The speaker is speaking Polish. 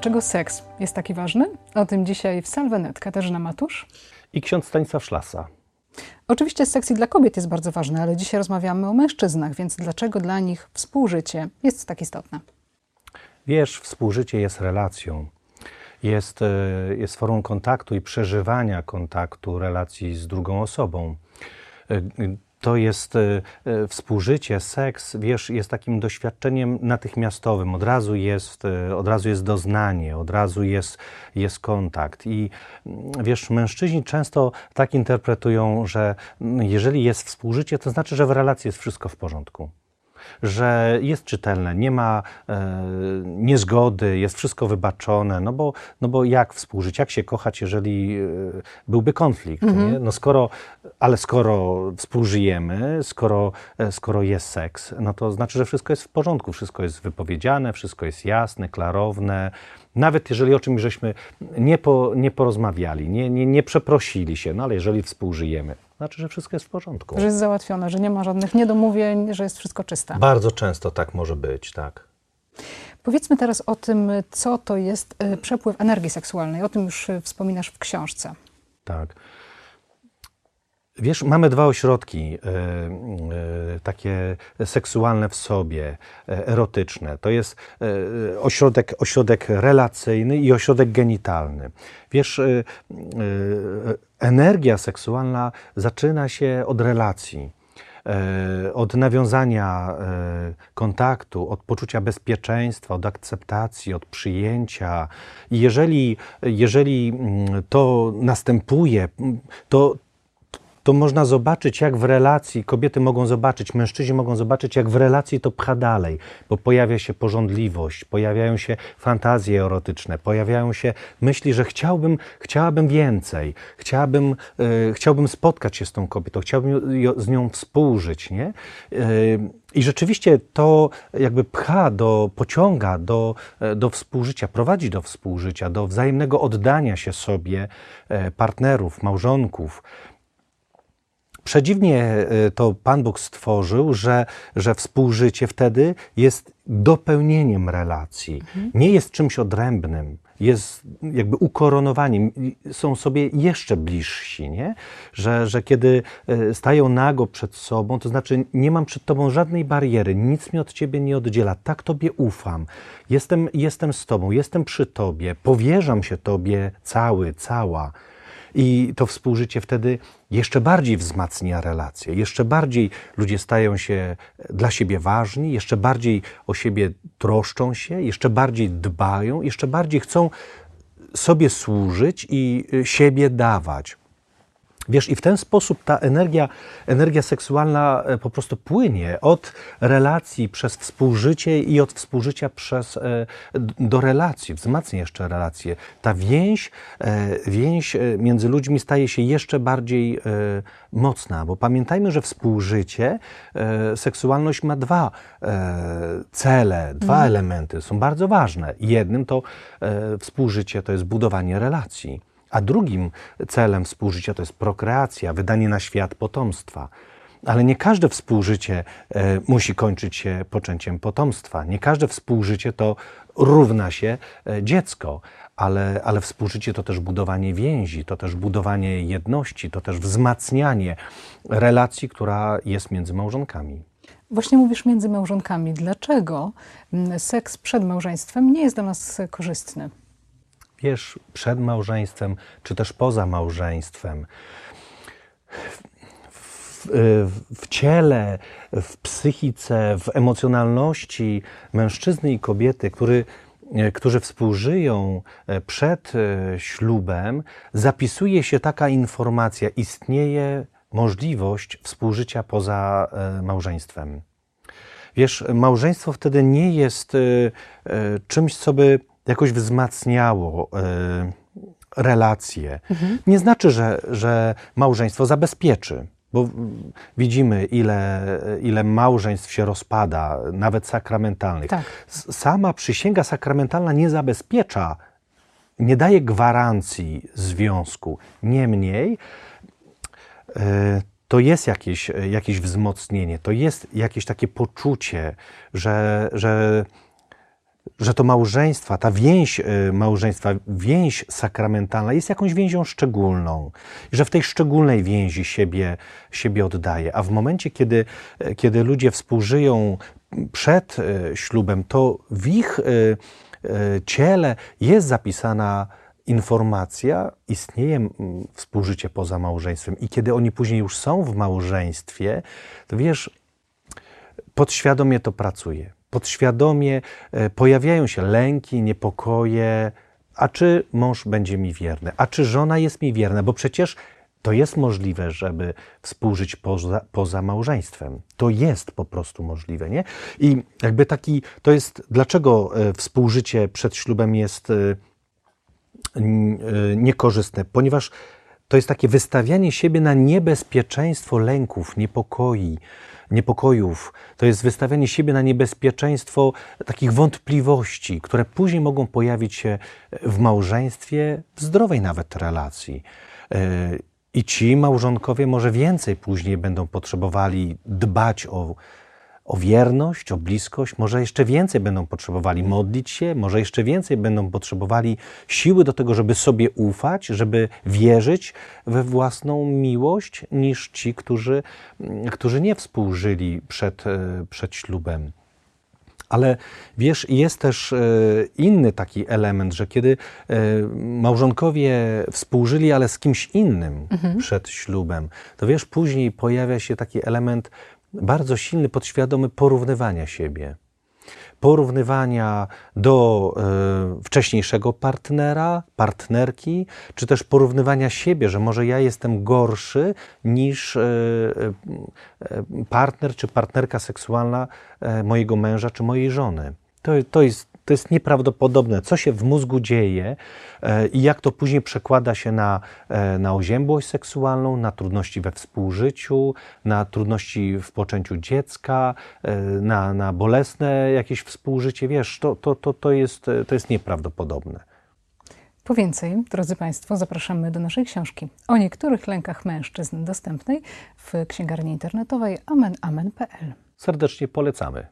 Dlaczego seks jest taki ważny? O tym dzisiaj w Salvenet Katarzyna Matusz i ksiądz Stanisław Szlasa. Oczywiście seks i dla kobiet jest bardzo ważny, ale dzisiaj rozmawiamy o mężczyznach, więc dlaczego dla nich współżycie jest tak istotne? Wiesz, współżycie jest relacją. Jest, e, jest formą kontaktu i przeżywania kontaktu, relacji z drugą osobą. To jest e, e, współżycie, seks, wiesz, jest takim doświadczeniem natychmiastowym. Od razu jest, e, od razu jest doznanie, od razu jest, jest kontakt. I mm, wiesz, mężczyźni często tak interpretują, że mm, jeżeli jest współżycie, to znaczy, że w relacji jest wszystko w porządku że jest czytelne, nie ma e, niezgody, jest wszystko wybaczone, no bo, no bo jak współżyć, jak się kochać, jeżeli e, byłby konflikt, mhm. no skoro, ale skoro współżyjemy, skoro, e, skoro jest seks, no to znaczy, że wszystko jest w porządku, wszystko jest wypowiedziane, wszystko jest jasne, klarowne, nawet jeżeli o czymś żeśmy nie, po, nie porozmawiali, nie, nie, nie przeprosili się, no ale jeżeli współżyjemy, znaczy, że wszystko jest w porządku. Że jest załatwione, że nie ma żadnych niedomówień, że jest wszystko czyste. Bardzo często tak może być, tak. Powiedzmy teraz o tym, co to jest e, przepływ energii seksualnej. O tym już e, wspominasz w książce. Tak. Wiesz, mamy dwa ośrodki e, e, takie seksualne w sobie, e, erotyczne. To jest ośrodek, ośrodek relacyjny i ośrodek genitalny. Wiesz, energia seksualna zaczyna się od relacji od nawiązania kontaktu, od poczucia bezpieczeństwa, od akceptacji, od przyjęcia. I jeżeli, jeżeli mm, to następuje, to, to można zobaczyć, jak w relacji, kobiety mogą zobaczyć, mężczyźni mogą zobaczyć, jak w relacji to pcha dalej, bo pojawia się porządliwość, pojawiają się fantazje erotyczne, pojawiają się myśli, że chciałbym, chciałabym więcej, chciałabym, e, chciałbym spotkać się z tą kobietą, chciałbym z nią współżyć, nie? E, i rzeczywiście to jakby pcha do, pociąga do, e, do współżycia, prowadzi do współżycia, do wzajemnego oddania się sobie e, partnerów, małżonków. Przedziwnie e, to Pan Bóg stworzył, że, że współżycie wtedy jest dopełnieniem relacji, mhm. nie jest czymś odrębnym, jest jakby ukoronowaniem, są sobie jeszcze bliżsi, nie? Że, że kiedy e, stają nago przed sobą, to znaczy nie mam przed Tobą żadnej bariery, nic mnie od Ciebie nie oddziela, tak Tobie ufam, jestem, jestem z Tobą, jestem przy Tobie, powierzam się Tobie cały, cała. I to współżycie wtedy jeszcze bardziej wzmacnia relacje, jeszcze bardziej ludzie stają się dla siebie ważni, jeszcze bardziej o siebie troszczą się, jeszcze bardziej dbają, jeszcze bardziej chcą sobie służyć i siebie dawać. Wiesz, i w ten sposób ta energia, energia seksualna e, po prostu płynie od relacji przez współżycie i od współżycia przez, e, do relacji, wzmacnia jeszcze relacje. Ta więź, e, więź między ludźmi staje się jeszcze bardziej mocna, bo pamiętajmy, że współżycie, seksualność ma dwa cele, dwa mm. elementy, są bardzo ważne. Jednym to współżycie to jest budowanie relacji a drugim celem współżycia to jest prokreacja, wydanie na świat potomstwa. Ale nie każde współżycie e, musi kończyć się poczęciem potomstwa. Nie każde współżycie to równa się e, dziecko, ale, ale współżycie to też budowanie więzi, to też budowanie jedności, to też wzmacnianie relacji, która jest między małżonkami. Właśnie mówisz między małżonkami. Dlaczego seks przed małżeństwem nie jest dla nas korzystny? Wiesz, przed małżeństwem, czy też poza małżeństwem. W, w, ciele, w psychice, w emocjonalności mężczyzny i kobiety, który, którzy współżyją e, przed e, ślubem, zapisuje się taka informacja: istnieje możliwość współżycia poza e, małżeństwem. Wiesz, małżeństwo wtedy nie jest czymś, co by jakoś wzmacniało y, relacje. Mhm. Nie znaczy, że, że małżeństwo zabezpieczy. Bo widzimy, ile, ile małżeństw się rozpada, nawet sakramentalnych. Tak. Sama przysięga sakramentalna nie zabezpiecza, nie daje gwarancji związku. Niemniej, y, to jest jakieś, jakieś wzmocnienie, to jest jakieś takie poczucie, że, że że to małżeństwa, ta więź y, małżeństwa, więź sakramentalna jest jakąś więzią szczególną, że w tej szczególnej więzi siebie, siebie oddaje. A w momencie, kiedy, y, kiedy ludzie współżyją przed y, ślubem, to w ich ciele jest zapisana informacja, istnieje współżycie poza małżeństwem. I kiedy oni później już są w małżeństwie, to wiesz, podświadomie to pracuje podświadomie e, pojawiają się lęki, niepokoje, a czy mąż będzie mi wierny, a czy żona jest mi wierna, bo przecież to jest możliwe, żeby współżyć poza, poza małżeństwem. To jest po prostu możliwe, nie? I jakby taki, to jest, dlaczego e, współżycie przed ślubem jest e, niekorzystne? Ponieważ to jest takie wystawianie siebie na niebezpieczeństwo lęków, niepokoi, niepokojów, to jest wystawianie siebie na niebezpieczeństwo takich wątpliwości, które później mogą pojawić się w małżeństwie, w zdrowej nawet relacji. E, I ci małżonkowie może więcej później będą potrzebowali dbać o o wierność, o bliskość, może jeszcze więcej będą potrzebowali modlić się, może jeszcze więcej będą potrzebowali siły do tego, żeby sobie ufać, żeby wierzyć we własną miłość, niż ci, którzy, którzy nie współżyli przed, e, przed ślubem. Ale wiesz, jest też e, inny taki element, że kiedy e, małżonkowie współżyli, ale z kimś innym mhm. przed ślubem, to wiesz, później pojawia się taki element bardzo silny, podświadomy porównywania siebie. Porównywania do y, wcześniejszego partnera, partnerki, czy też porównywania siebie, że może ja jestem gorszy niż y, y, partner czy partnerka seksualna mojego męża czy mojej żony. To, to jest to jest nieprawdopodobne, co się w mózgu dzieje e, i jak to później przekłada się na, e, na oziębłość seksualną, na trudności we współżyciu, na trudności w poczęciu dziecka, e, na, na bolesne jakieś współżycie. Wiesz, to, to, to, to, jest, to jest nieprawdopodobne. Po więcej, drodzy Państwo, zapraszamy do naszej książki o niektórych lękach mężczyzn dostępnej w księgarni internetowej amenamen.pl. Serdecznie polecamy.